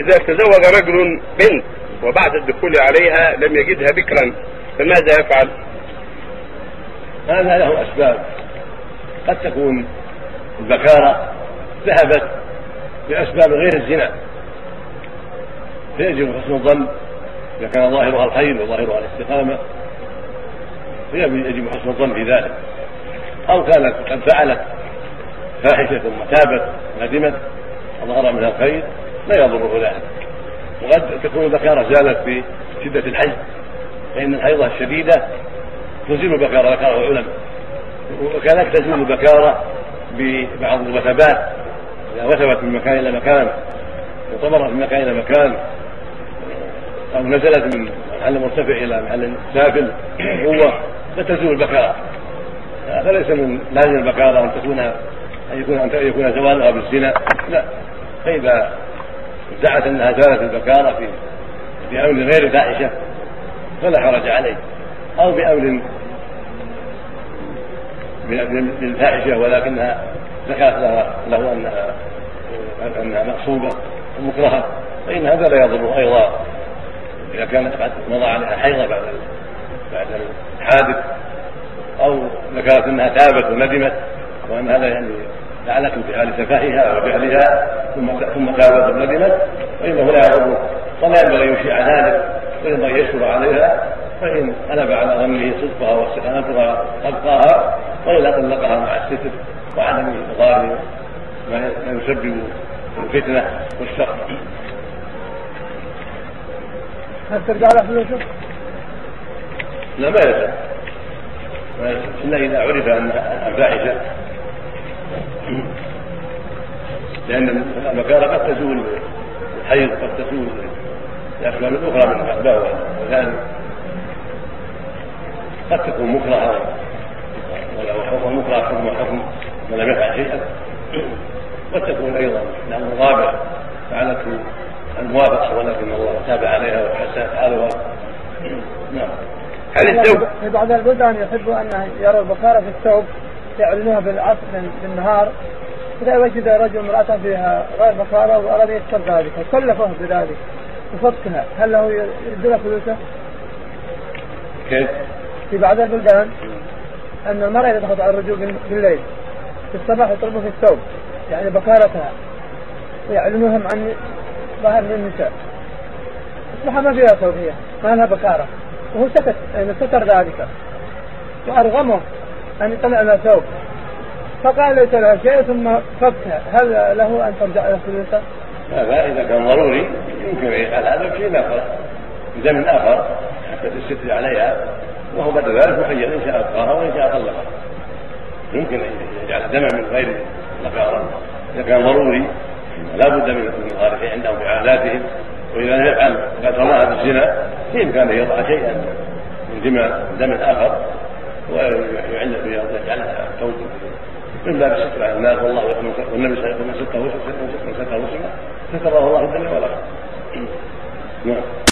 إذا تزوج رجل بنت وبعد الدخول عليها لم يجدها بكرا فماذا يفعل؟ هذا له أسباب. قد تكون البكارة ذهبت بأسباب غير الزنا. فيجب حسن الظن إذا كان ظاهرها الخير وظاهرها الاستقامة. فيجب حسن الظن في ذلك. أو كانت قد فعلت فاحشة ثم تابت ندمت وظهر منها الخير. لا يضره ذلك وقد تكون البكارة زالت في شدة الحج فإن الحيضة الشديدة تزيل البكارة ذكره العلماء. وكذلك تزول البكارة ببعض الوثبات إذا وثبت من مكان إلى مكان وطمرت من مكان إلى مكان أو نزلت من محل مرتفع إلى محل سافل قوة فتزول البكارة. فليس من لازم البكارة أن تكون أن يكون أن يكون زوالها بالزنا لا. فإذا ادعت أنها زالت البكارة في بأمر غير فاحشة فلا حرج عليه. أو بأمر بالفاحشة ولكنها ذكرت له أنها أنها مقصودة ومكرهة فإن هذا لا يضر أيضا. إذا كانت قد مضى عليها حيضة بعد بعد الحادث أو ذكرت أنها تابت وندمت وأن هذا يعني لعلت في حال سفاهها وجهلها ثم ثم تابت وندمت فإنه لا يضر ولا ينبغي أن يشيع ذلك وينبغي يشكر عليها فإن غلب على ظنه صدقها واستقامتها أبقاها وإلا طلقها مع الستر وعدم إضرار ما يسبب الفتنة والشر. هل ترجع له فلوسه؟ لا ما يلزم إلا إذا عرف أنها فاحشة. لأن المكاره قد تزول الحيض قد تزول الأسباب الأخرى من الأسباب وذلك قد تكون مكرهة ولو حكم مكره حكم حكم ولم يفعل شيئا. قد تكون أيضا لأن الرابع فعلته الموافقة ولكن الله تاب عليها وحسن حالها. نعم. هل الزوج في بعض البلدان يحب أن يروا البكارة في الثوب يعلنوها بالعصر بالنهار إذا وجد رجل امرأة فيها غير بكارة وأراد يكسر ذلك. كلفه بذلك. وفكها هل له يدل فلوسه؟ كيف؟ في بعض البلدان أن المرأة إذا دخلت على الرجل بالليل في الصباح يطلبوا في الثوب. يعني بكارتها ويعلنوها عن ظاهر من النساء. أصبح ما فيها ثوب هي. ما لها بكارة وهو سكت. يعني ستر ذلك. وأرغمه أن يطلع لها ثوب. فقال ليس لها شيء ثم فكها هل له أن ترجع إلى فلوسه؟ هذا إذا كان ضروري. يمكن يفعل هذا بشيء آخر. بدم آخر. حتى تستر عليها. وهو بعد ذلك مخير. إن شاء أبقاها وإن شاء طلقها يمكن أن يجعل دما من غير بكارة إذا كان ضروري لا بد من الغارق عندهم في عاداتهم وإذا لم يفعل قد رماها بالزنا بامكانه يضع شيئا من دماء دم آخر. ويعلق يجعلها كون من باب الستر على الناس والله والنبي صلى الله عليه وسلم ستره ستره ستره ستره الله الدنيا والاخره نعم